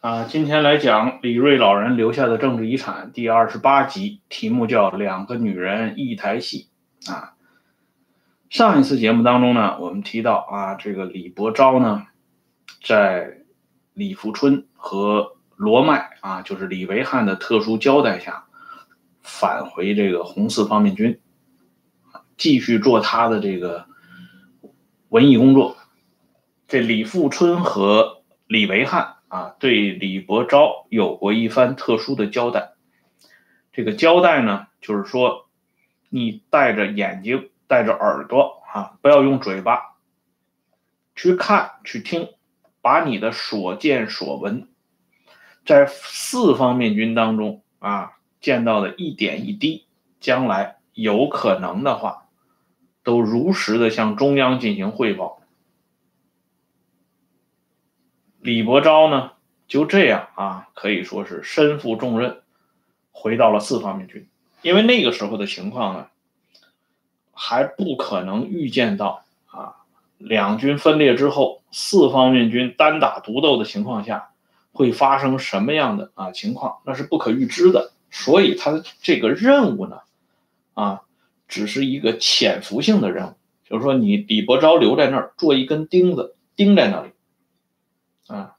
啊，今天来讲李瑞老人留下的政治遗产第二十八集，题目叫《两个女人一台戏》啊。上一次节目当中呢，我们提到啊，这个李伯昭呢，在李富春和罗麦啊，就是李维汉的特殊交代下，返回这个红四方面军，继续做他的这个文艺工作。这李富春和李维汉啊，对李伯昭有过一番特殊的交代。这个交代呢，就是说，你戴着眼睛。带着耳朵啊，不要用嘴巴去看、去听，把你的所见所闻，在四方面军当中啊见到的一点一滴，将来有可能的话，都如实的向中央进行汇报。李伯昭呢，就这样啊，可以说是身负重任，回到了四方面军，因为那个时候的情况呢。还不可能预见到啊，两军分裂之后，四方面军单打独斗的情况下，会发生什么样的啊情况？那是不可预知的。所以他的这个任务呢，啊，只是一个潜伏性的任务，就是说你李伯昭留在那儿做一根钉子，钉在那里，啊，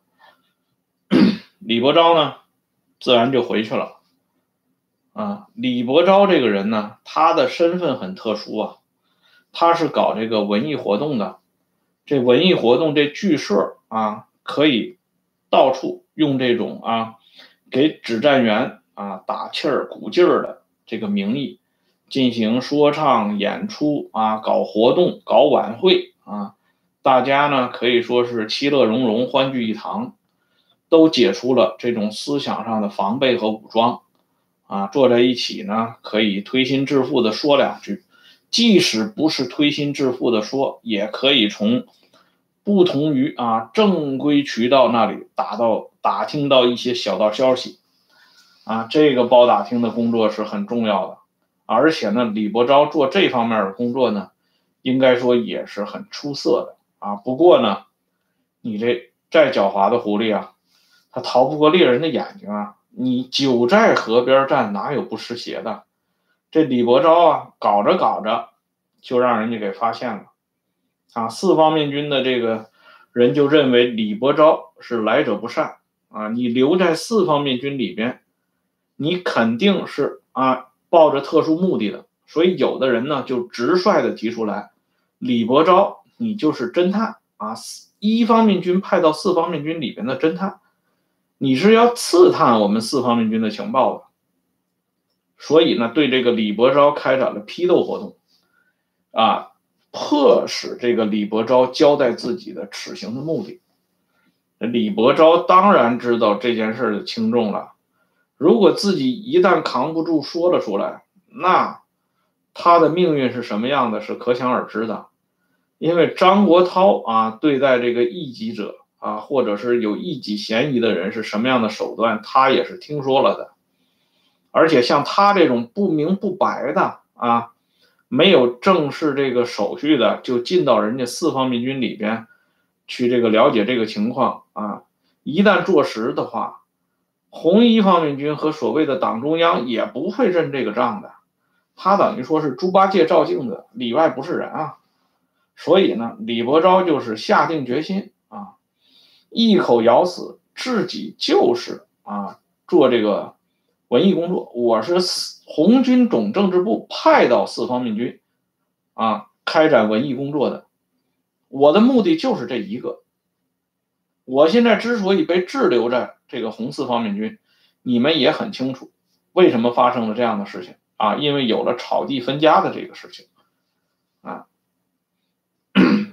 李伯昭呢，自然就回去了。啊，李伯昭这个人呢，他的身份很特殊啊，他是搞这个文艺活动的，这文艺活动这剧社啊，可以到处用这种啊，给指战员啊打气儿鼓劲儿的这个名义，进行说唱演出啊，搞活动搞晚会啊，大家呢可以说是其乐融融，欢聚一堂，都解除了这种思想上的防备和武装。啊，坐在一起呢，可以推心置腹的说两句，即使不是推心置腹的说，也可以从不同于啊正规渠道那里打到打听到一些小道消息。啊，这个包打听的工作是很重要的，而且呢，李伯昭做这方面的工作呢，应该说也是很出色的啊。不过呢，你这再狡猾的狐狸啊，他逃不过猎人的眼睛啊。你九寨河边站，哪有不湿鞋的？这李伯昭啊，搞着搞着就让人家给发现了啊！四方面军的这个人就认为李伯昭是来者不善啊！你留在四方面军里边，你肯定是啊抱着特殊目的的。所以有的人呢就直率的提出来，李伯昭你就是侦探啊！一方面军派到四方面军里边的侦探。你是要刺探我们四方面军的情报的，所以呢，对这个李伯昭开展了批斗活动，啊，迫使这个李伯昭交代自己的此行的目的。李伯昭当然知道这件事的轻重了，如果自己一旦扛不住说了出来，那他的命运是什么样的，是可想而知的。因为张国焘啊，对待这个异己者。啊，或者是有异己嫌疑的人是什么样的手段，他也是听说了的。而且像他这种不明不白的啊，没有正式这个手续的，就进到人家四方面军里边去这个了解这个情况啊，一旦坐实的话，红一方面军和所谓的党中央也不会认这个账的。他等于说是猪八戒照镜子，里外不是人啊。所以呢，李伯昭就是下定决心啊。一口咬死自己就是啊，做这个文艺工作。我是红军总政治部派到四方面军啊，开展文艺工作的。我的目的就是这一个。我现在之所以被滞留在这个红四方面军，你们也很清楚，为什么发生了这样的事情啊？因为有了草地分家的这个事情啊。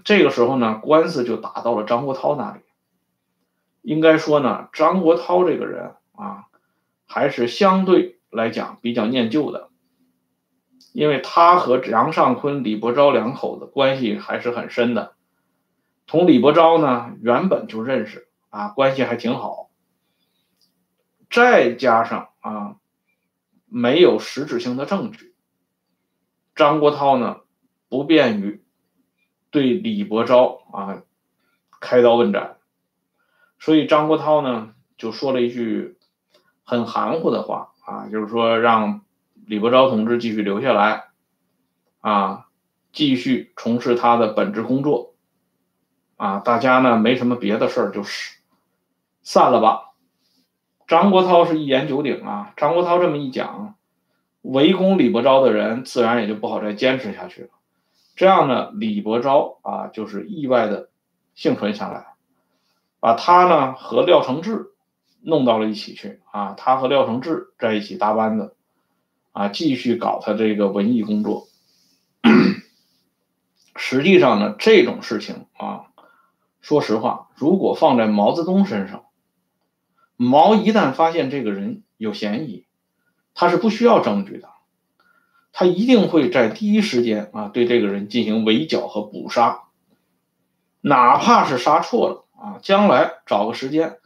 这个时候呢，官司就打到了张国焘那里。应该说呢，张国焘这个人啊，还是相对来讲比较念旧的，因为他和杨尚昆、李伯昭两口子关系还是很深的，同李伯昭呢原本就认识啊，关系还挺好，再加上啊，没有实质性的证据，张国焘呢不便于对李伯昭啊开刀问斩。所以张国焘呢，就说了一句很含糊的话啊，就是说让李伯钊同志继续留下来，啊，继续从事他的本职工作，啊，大家呢没什么别的事儿，就是散了吧。张国焘是一言九鼎啊，张国焘这么一讲，围攻李伯钊的人自然也就不好再坚持下去了。这样呢，李伯钊啊，就是意外的幸存下来，把他呢和廖承志弄到了一起去啊，他和廖承志在一起搭班子，啊，继续搞他这个文艺工作。实际上呢，这种事情啊，说实话，如果放在毛泽东身上，毛一旦发现这个人有嫌疑，他是不需要证据的，他一定会在第一时间啊对这个人进行围剿和捕杀，哪怕是杀错了啊，将来找个时间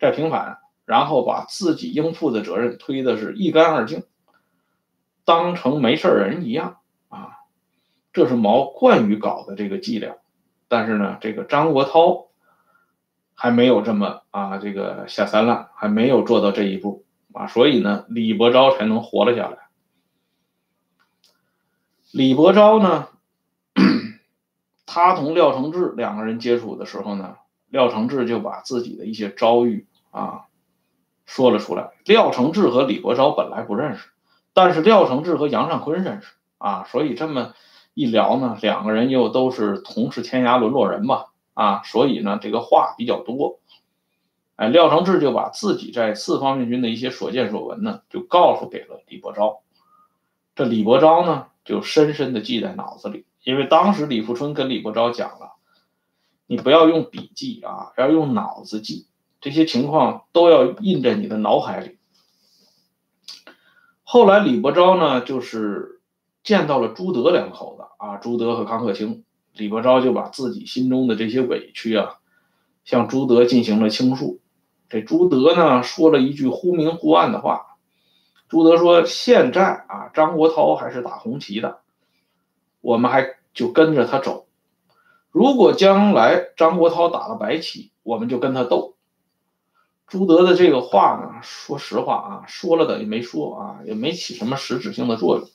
再平反，然后把自己应负的责任推的是一干二净，当成没事人一样啊，这是毛惯于搞的这个伎俩，但是呢，这个张国焘。还没有这么啊，这个下三滥，还没有做到这一步啊，所以呢，李伯钊才能活了下来。李伯昭呢，他同廖承志两个人接触的时候呢，廖承志就把自己的一些遭遇啊说了出来。廖承志和李伯昭本来不认识，但是廖承志和杨尚昆认识啊，所以这么一聊呢，两个人又都是同是天涯沦落人吧。啊，所以呢，这个话比较多，哎，廖承志就把自己在四方面军的一些所见所闻呢，就告诉给了李伯昭。这李伯昭呢，就深深的记在脑子里，因为当时李富春跟李伯钊讲了，你不要用笔记啊，要用脑子记，这些情况都要印在你的脑海里。后来李伯钊呢，就是见到了朱德两口子啊，朱德和康克清。李伯钊就把自己心中的这些委屈啊，向朱德进行了倾诉。这朱德呢，说了一句忽明忽暗的话。朱德说：“现在啊，张国焘还是打红旗的，我们还就跟着他走。如果将来张国焘打了白旗，我们就跟他斗。”朱德的这个话呢，说实话啊，说了等于没说啊，也没起什么实质性的作用。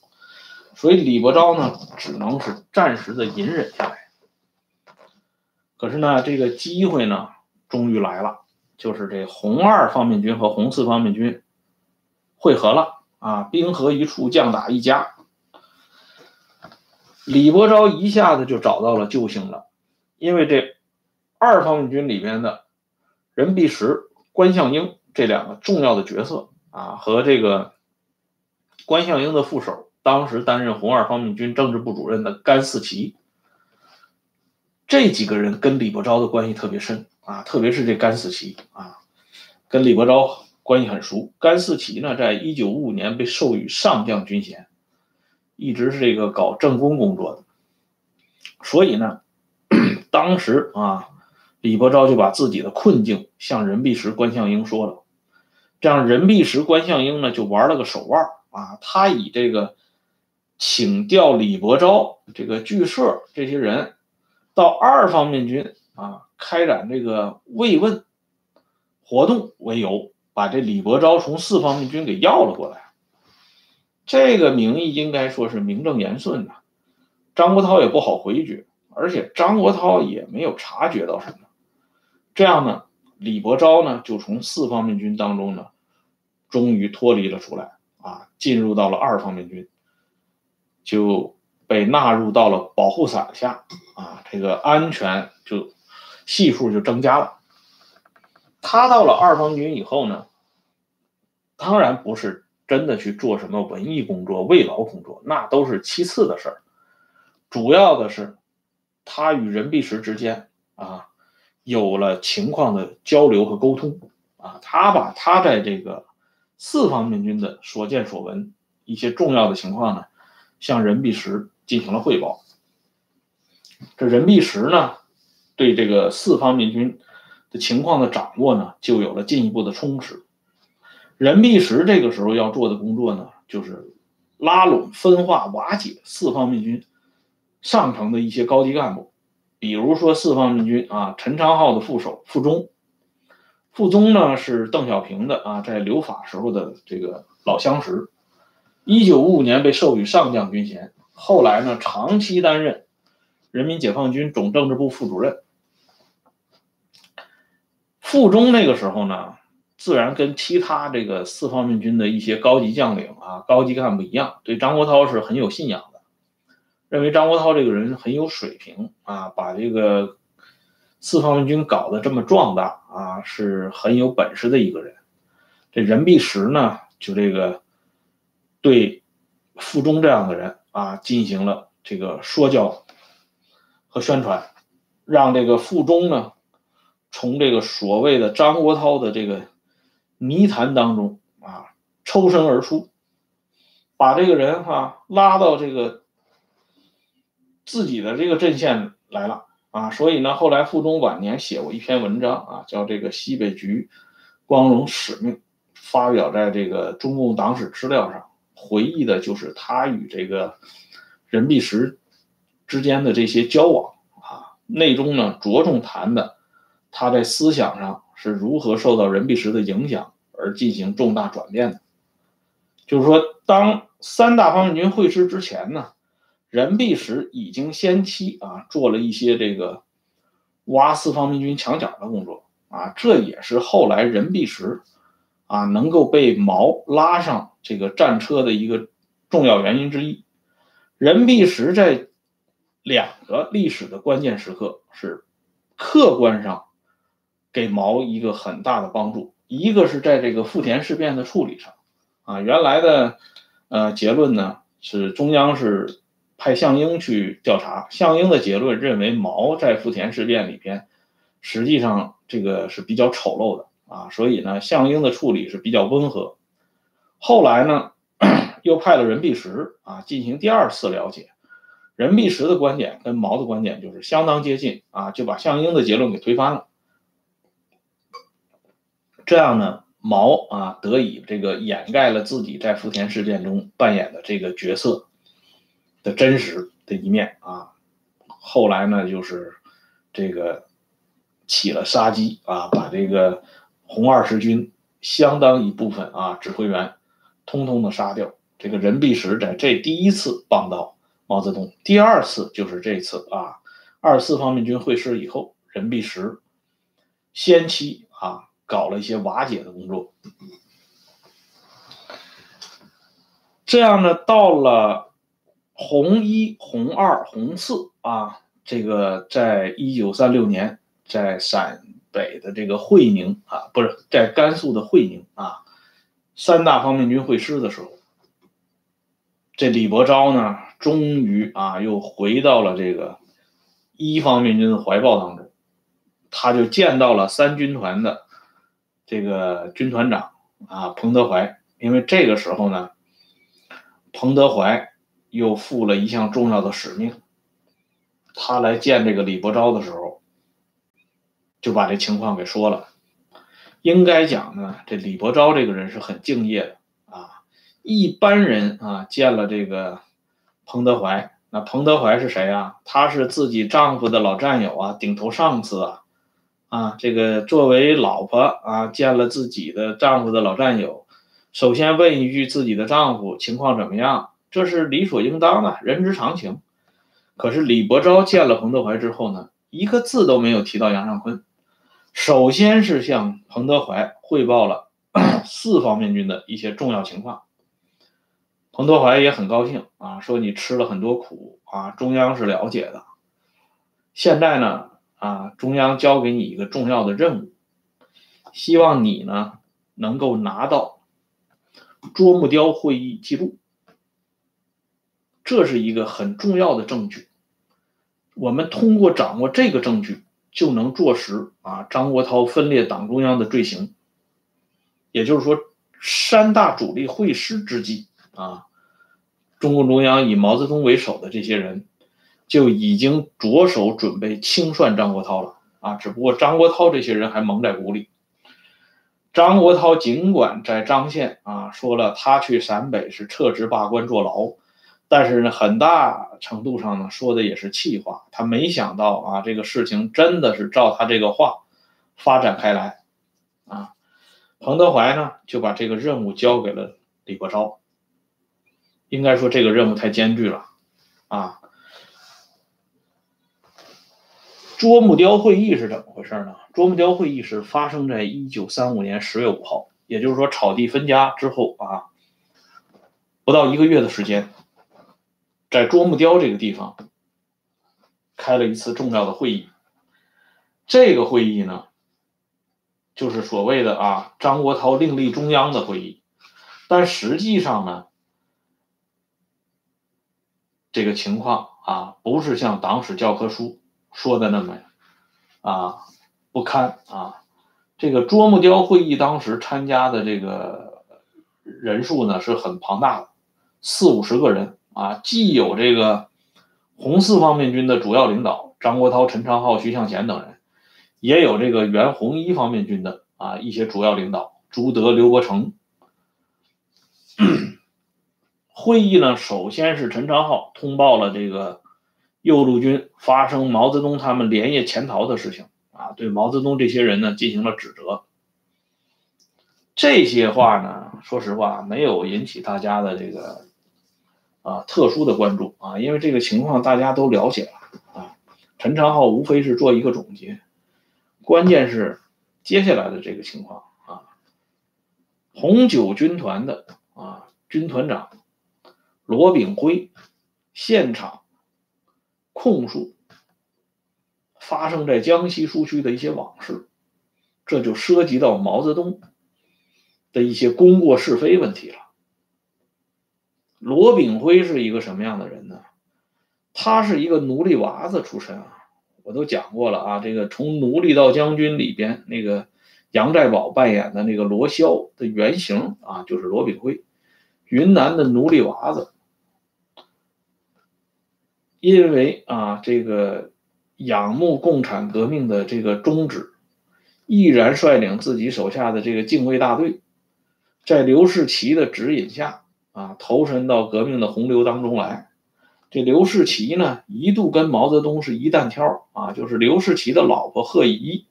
所以李伯钊呢，只能是暂时的隐忍下来。可是呢，这个机会呢，终于来了，就是这红二方面军和红四方面军会合了啊，兵合一处，将打一家。李伯钊一下子就找到了救星了，因为这二方面军里边的任弼时、关向应这两个重要的角色啊，和这个关向应的副手。当时担任红二方面军政治部主任的甘四旗，这几个人跟李伯钊的关系特别深啊，特别是这甘四旗啊，跟李伯钊关系很熟。甘四旗呢，在一九五五年被授予上将军衔，一直是这个搞政工工作的。所以呢，当时啊，李伯钊就把自己的困境向任弼时、关向应说了，这样任弼时、关向应呢就玩了个手腕啊，他以这个。请调李伯钊这个剧社这些人到二方面军啊开展这个慰问活动为由，把这李伯钊从四方面军给要了过来。这个名义应该说是名正言顺的，张国焘也不好回绝，而且张国焘也没有察觉到什么。这样呢，李伯钊呢就从四方面军当中呢，终于脱离了出来啊，进入到了二方面军。就被纳入到了保护伞下啊，这个安全就系数就增加了。他到了二方军以后呢，当然不是真的去做什么文艺工作、慰劳工作，那都是其次的事儿。主要的是他与任弼时之间啊有了情况的交流和沟通啊，他把他在这个四方面军的所见所闻一些重要的情况呢。向任弼时进行了汇报。这任弼时呢，对这个四方面军的情况的掌握呢，就有了进一步的充实。任弼时这个时候要做的工作呢，就是拉拢、分化、瓦解四方面军上层的一些高级干部，比如说四方面军啊，陈昌浩的副手傅忠，傅宗呢是邓小平的啊，在留法时候的这个老相识。一九五五年被授予上将军衔，后来呢长期担任人民解放军总政治部副主任。傅中那个时候呢，自然跟其他这个四方面军的一些高级将领啊、高级干部一样，对张国焘是很有信仰的，认为张国焘这个人很有水平啊，把这个四方面军搞得这么壮大啊，是很有本事的一个人。这任弼时呢，就这个。对傅中这样的人啊，进行了这个说教和宣传，让这个傅中呢，从这个所谓的张国焘的这个泥潭当中啊抽身而出，把这个人哈拉到这个自己的这个阵线来了啊。所以呢，后来傅忠晚年写过一篇文章啊，叫这个西北局光荣使命，发表在这个中共党史资料上。回忆的就是他与这个任弼时之间的这些交往啊，内中呢着重谈的他在思想上是如何受到任弼时的影响而进行重大转变的。就是说，当三大方面军会师之前呢，任弼时已经先期啊做了一些这个挖四方面军墙角的工作啊，这也是后来任弼时。啊，能够被毛拉上这个战车的一个重要原因之一，任弼时在两个历史的关键时刻是客观上给毛一个很大的帮助。一个是在这个富田事变的处理上，啊，原来的呃结论呢是中央是派项英去调查，项英的结论认为毛在富田事变里边实际上这个是比较丑陋的。啊，所以呢，项英的处理是比较温和。后来呢，又派了任弼时啊进行第二次了解。任弼时的观点跟毛的观点就是相当接近啊，就把项英的结论给推翻了。这样呢，毛啊得以这个掩盖了自己在福田事件中扮演的这个角色的真实的一面啊。后来呢，就是这个起了杀机啊，把这个。红二十军相当一部分啊，指挥员通通的杀掉。这个任弼时在这第一次帮到毛泽东，第二次就是这次啊，二四方面军会师以后，任弼时先期啊搞了一些瓦解的工作。这样呢，到了红一、红二、红四啊，这个在一九三六年在陕。北的这个会宁啊，不是在甘肃的会宁啊，三大方面军会师的时候，这李伯钊呢，终于啊又回到了这个一方面军的怀抱当中，他就见到了三军团的这个军团长啊彭德怀，因为这个时候呢，彭德怀又负了一项重要的使命，他来见这个李伯钊的时候。就把这情况给说了。应该讲呢，这李伯钊这个人是很敬业的啊。一般人啊，见了这个彭德怀，那彭德怀是谁啊？他是自己丈夫的老战友啊，顶头上司啊。啊，这个作为老婆啊，见了自己的丈夫的老战友，首先问一句自己的丈夫情况怎么样，这是理所应当的，人之常情。可是李伯钊见了彭德怀之后呢，一个字都没有提到杨尚昆。首先是向彭德怀汇报了 四方面军的一些重要情况，彭德怀也很高兴啊，说你吃了很多苦啊，中央是了解的。现在呢，啊，中央交给你一个重要的任务，希望你呢能够拿到啄木雕会议记录，这是一个很重要的证据。我们通过掌握这个证据。就能坐实啊张国焘分裂党中央的罪行。也就是说，三大主力会师之际啊，中共中央以毛泽东为首的这些人就已经着手准备清算张国焘了啊。只不过张国焘这些人还蒙在鼓里。张国焘尽管在张县啊说了他去陕北是撤职罢官坐牢。但是呢，很大程度上呢，说的也是气话。他没想到啊，这个事情真的是照他这个话发展开来啊，彭德怀呢就把这个任务交给了李国昭。应该说这个任务太艰巨了，啊。啄木雕会议是怎么回事呢？啄木雕会议是发生在一九三五年十月五号，也就是说草地分家之后啊，不到一个月的时间，在啄木雕这个地方开了一次重要的会议。这个会议呢，就是所谓的啊张国焘另立中央的会议，但实际上呢。这个情况啊，不是像党史教科书说的那么啊不堪啊。这个啄木雕会议当时参加的这个人数呢是很庞大的，四五十个人啊，既有这个红四方面军的主要领导张国焘、陈昌浩、徐向前等人，也有这个原红一方面军的啊一些主要领导朱德、刘伯承。会议呢，首先是陈昌浩通报了这个右路军发生毛泽东他们连夜潜逃的事情啊，对毛泽东这些人呢进行了指责。这些话呢，说实话没有引起大家的这个啊特殊的关注啊，因为这个情况大家都了解了啊。陈昌浩无非是做一个总结，关键是接下来的这个情况啊，红九军团的啊军团长。罗炳辉现场控诉发生在江西苏区的一些往事，这就涉及到毛泽东的一些功过是非问题了。罗炳辉是一个什么样的人呢？他是一个奴隶娃子出身啊，我都讲过了啊。这个从奴隶到将军里边，那个杨寨宝扮演的那个罗霄的原型啊，就是罗炳辉，云南的奴隶娃子。因为啊，这个仰慕共产革命的这个宗旨，毅然率领自己手下的这个禁卫大队，在刘士奇的指引下啊，投身到革命的洪流当中来。这刘士奇呢，一度跟毛泽东是一担挑啊，就是刘士奇的老婆贺仪，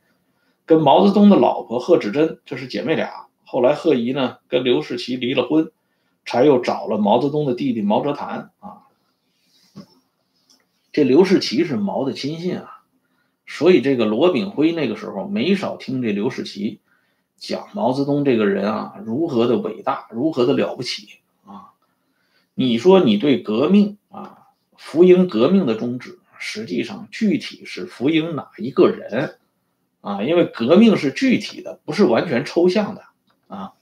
跟毛泽东的老婆贺知珍，这是姐妹俩。后来贺仪呢，跟刘士奇离了婚，才又找了毛泽东的弟弟毛泽谭啊。这刘士奇是毛的亲信啊，所以这个罗炳辉那个时候没少听这刘士奇讲毛泽东这个人啊如何的伟大，如何的了不起啊。你说你对革命啊，福音革命的宗旨，实际上具体是福音哪一个人啊？因为革命是具体的，不是完全抽象的啊。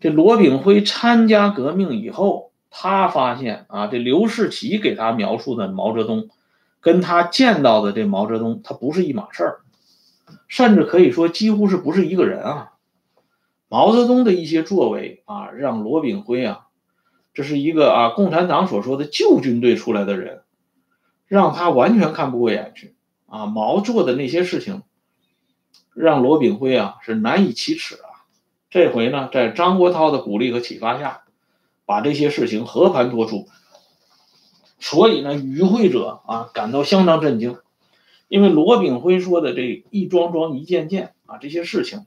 这罗炳辉参加革命以后。他发现啊，这刘士奇给他描述的毛泽东，跟他见到的这毛泽东，他不是一码事儿，甚至可以说几乎是不是一个人啊。毛泽东的一些作为啊，让罗炳辉啊，这是一个啊共产党所说的旧军队出来的人，让他完全看不过眼去啊。毛做的那些事情，让罗炳辉啊是难以启齿啊。这回呢，在张国焘的鼓励和启发下。把这些事情和盘托出，所以呢，与会者啊感到相当震惊，因为罗炳辉说的这一桩桩一件件啊这些事情，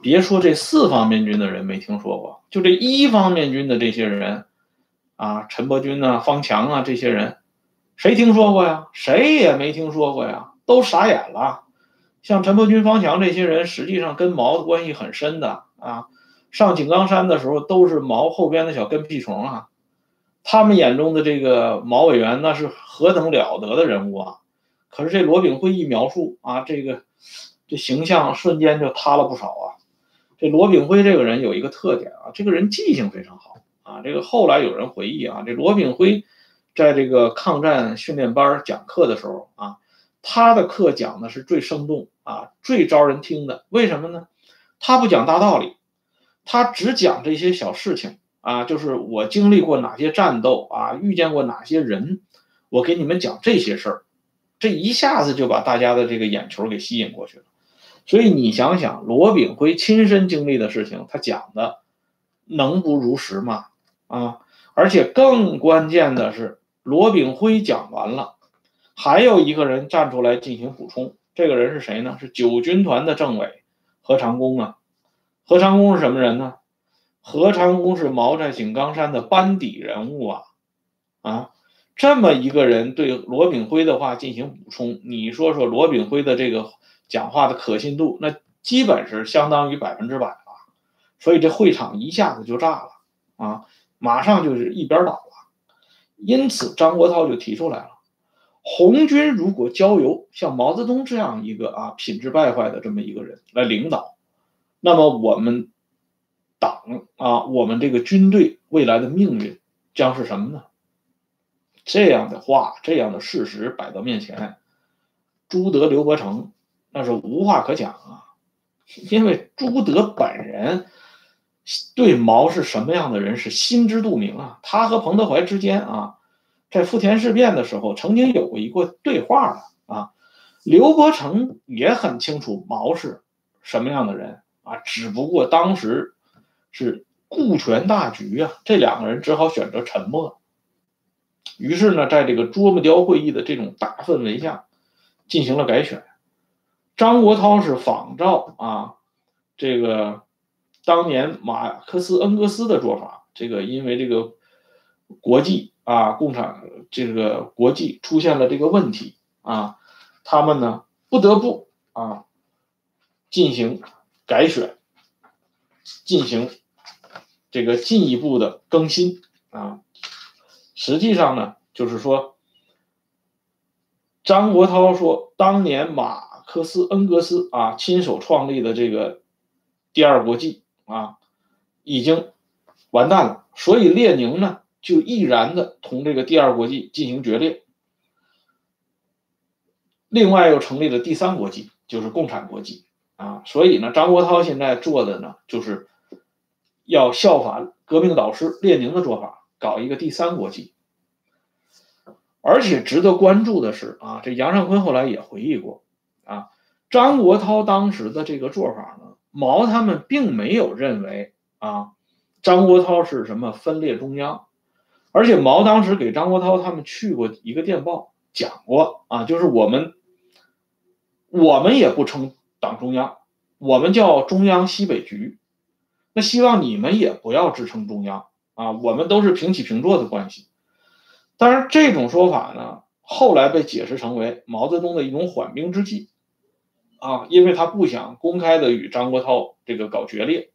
别说这四方面军的人没听说过，就这一方面军的这些人啊，陈伯钧啊、方强啊这些人，谁听说过呀？谁也没听说过呀，都傻眼了。像陈伯钧、方强这些人，实际上跟毛的关系很深的啊。上井冈山的时候，都是毛后边的小跟屁虫啊！他们眼中的这个毛委员，那是何等了得的人物啊！可是这罗炳辉一描述啊，这个这形象瞬间就塌了不少啊！这罗炳辉这个人有一个特点啊，这个人记性非常好啊。这个后来有人回忆啊，这罗炳辉在这个抗战训练班讲课的时候啊，他的课讲的是最生动啊，最招人听的。为什么呢？他不讲大道理。他只讲这些小事情啊，就是我经历过哪些战斗啊，遇见过哪些人，我给你们讲这些事儿，这一下子就把大家的这个眼球给吸引过去了。所以你想想，罗炳辉亲身经历的事情，他讲的能不如实吗？啊，而且更关键的是，罗炳辉讲完了，还有一个人站出来进行补充，这个人是谁呢？是九军团的政委何长工啊。何长工是什么人呢？何长工是毛寨井冈山的班底人物啊，啊，这么一个人对罗炳辉的话进行补充，你说说罗炳辉的这个讲话的可信度，那基本是相当于百分之百了。所以这会场一下子就炸了啊，马上就是一边倒了。因此张国焘就提出来了，红军如果交由像毛泽东这样一个啊品质败坏的这么一个人来领导。那么我们党啊，我们这个军队未来的命运将是什么呢？这样的话，这样的事实摆到面前，朱德、刘伯承那是无话可讲啊，因为朱德本人对毛是什么样的人是心知肚明啊。他和彭德怀之间啊，在富田事变的时候曾经有过一个对话的啊。刘伯承也很清楚毛是什么样的人。啊，只不过当时是顾全大局啊，这两个人只好选择沉默。于是呢，在这个啄木雕会议的这种大氛围下，进行了改选。张国焘是仿照啊，这个当年马克思恩格斯的做法，这个因为这个国际啊，共产这个国际出现了这个问题啊，他们呢不得不啊进行。改选，进行这个进一步的更新啊，实际上呢，就是说，张国焘说，当年马克思恩格斯啊亲手创立的这个第二国际啊，已经完蛋了，所以列宁呢就毅然的同这个第二国际进行决裂，另外又成立了第三国际，就是共产国际。啊，所以呢，张国焘现在做的呢，就是要效法革命导师列宁的做法，搞一个第三国际。而且值得关注的是啊，这杨尚昆后来也回忆过啊，张国焘当时的这个做法呢，毛他们并没有认为啊，张国焘是什么分裂中央，而且毛当时给张国焘他们去过一个电报，讲过啊，就是我们我们也不称。党中央，我们叫中央西北局，那希望你们也不要支撑中央啊，我们都是平起平坐的关系。当然，这种说法呢，后来被解释成为毛泽东的一种缓兵之计啊，因为他不想公开的与张国焘这个搞决裂，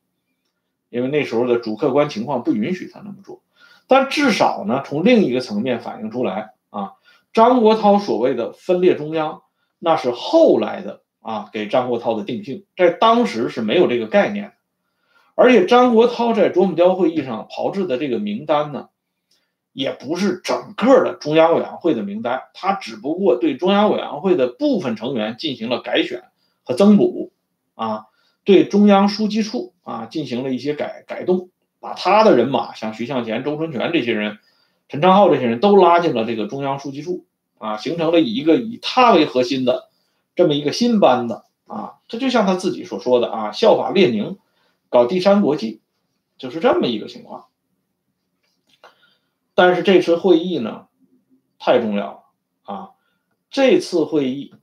因为那时候的主客观情况不允许他那么做。但至少呢，从另一个层面反映出来啊，张国焘所谓的分裂中央，那是后来的。啊，给张国焘的定性，在当时是没有这个概念，而且张国焘在啄木雕会议上炮制的这个名单呢，也不是整个的中央委员会的名单，他只不过对中央委员会的部分成员进行了改选和增补，啊，对中央书记处啊进行了一些改改动，把他的人马，像徐向前、周春泉这些人，陈昌浩这些人都拉进了这个中央书记处，啊，形成了以一个以他为核心的。这么一个新班子啊，这就像他自己所说的啊，效法列宁，搞第三国际，就是这么一个情况。但是这次会议呢，太重要了啊！这次会议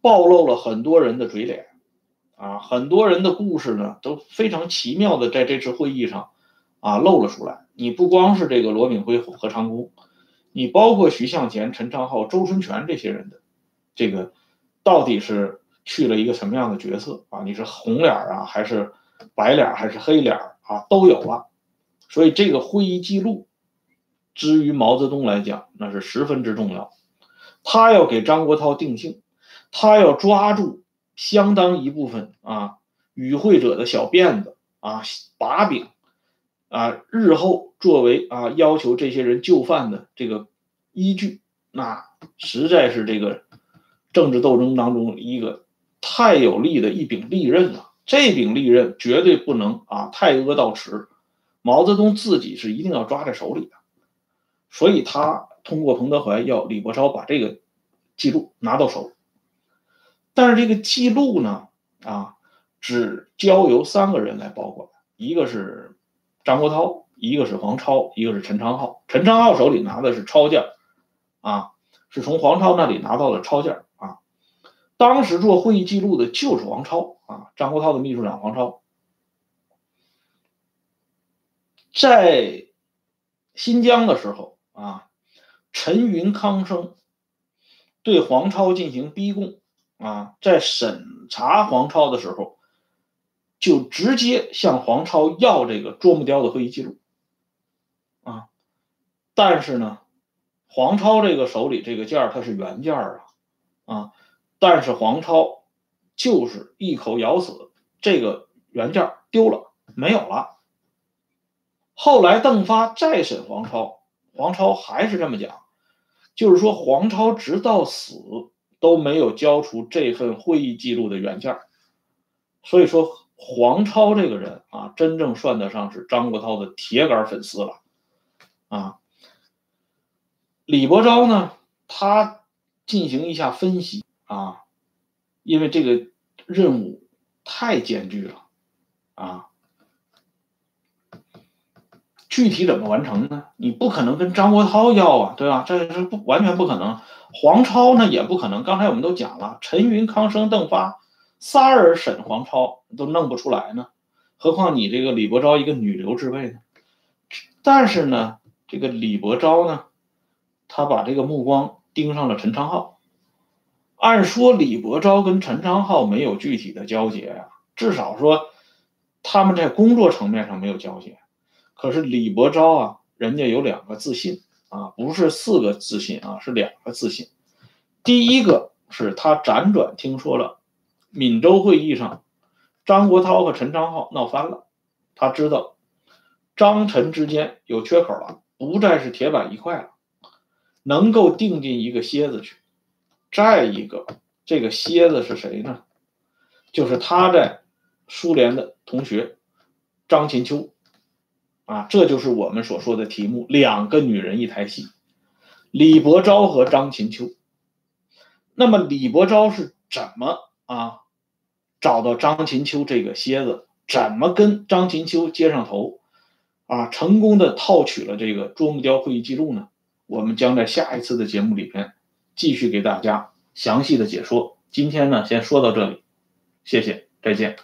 暴露了很多人的嘴脸啊，很多人的故事呢都非常奇妙的在这次会议上啊露了出来。你不光是这个罗炳辉、何长工，你包括徐向前、陈昌浩、周春泉这些人的。这个到底是去了一个什么样的角色啊？你是红脸啊，还是白脸，还是黑脸啊？都有啊。所以这个会议记录，之于毛泽东来讲，那是十分之重要。他要给张国焘定性，他要抓住相当一部分啊与会者的小辫子啊把柄啊，日后作为啊要求这些人就范的这个依据，那实在是这个。政治斗争当中一个太有利的一柄利刃了，这柄利刃绝对不能啊太阿到迟，毛泽东自己是一定要抓在手里的，所以他通过彭德怀要李伯超把这个记录拿到手，但是这个记录呢啊只交由三个人来保管，一个是张国焘，一个是黄超，一个是陈昌浩，陈昌浩手里拿的是抄件啊，是从黄超那里拿到了抄件当时做会议记录的就是王超啊。张国焘的秘书长王超，在新疆的时候啊，陈云、康生对黄超进行逼供啊，在审查黄超的时候，就直接向黄超要这个啄木雕的会议记录啊，但是呢，黄超这个手里这个件儿它是原件儿啊啊，但是黄超。就是一口咬死，这个原件丢了，没有了。后来邓发再审黄超，黄超还是这么讲，就是说黄超直到死都没有交出这份会议记录的原件。所以说黄超这个人啊，真正算得上是张国焘的铁杆粉丝了啊。李伯钊呢，他进行一下分析啊。因为这个任务太艰巨了，啊，具体怎么完成呢？你不可能跟张国焘要啊，对吧？这是不完全不可能。黄超呢也不可能。刚才我们都讲了，陈云、康生、邓发仨人审黄超都弄不出来呢，何况你这个李伯钊一个女流之辈呢？但是呢，这个李伯钊呢，他把这个目光盯上了陈昌浩。按说李伯钊跟陈昌浩没有具体的交接呀，至少说他们在工作层面上没有交接。可是李伯钊啊，人家有两个自信啊，不是四个自信啊，是两个自信。第一个是他辗转听说了闽州会议上张国焘和陈昌浩闹翻了，他知道张陈之间有缺口了，不再是铁板一块了，能够定进一个楔子去。再一个，这个蝎子是谁呢？就是他在苏联的同学张琴秋啊，这就是我们所说的题目：两个女人一台戏，李伯钊和张琴秋。那么李伯钊是怎么啊找到张琴秋这个蝎子？怎么跟张琴秋接上头啊？成功的套取了这个啄木雕会议记录呢？我们将在下一次的节目里边。继续给大家详细的解说。今天呢，先说到这里，谢谢，再见。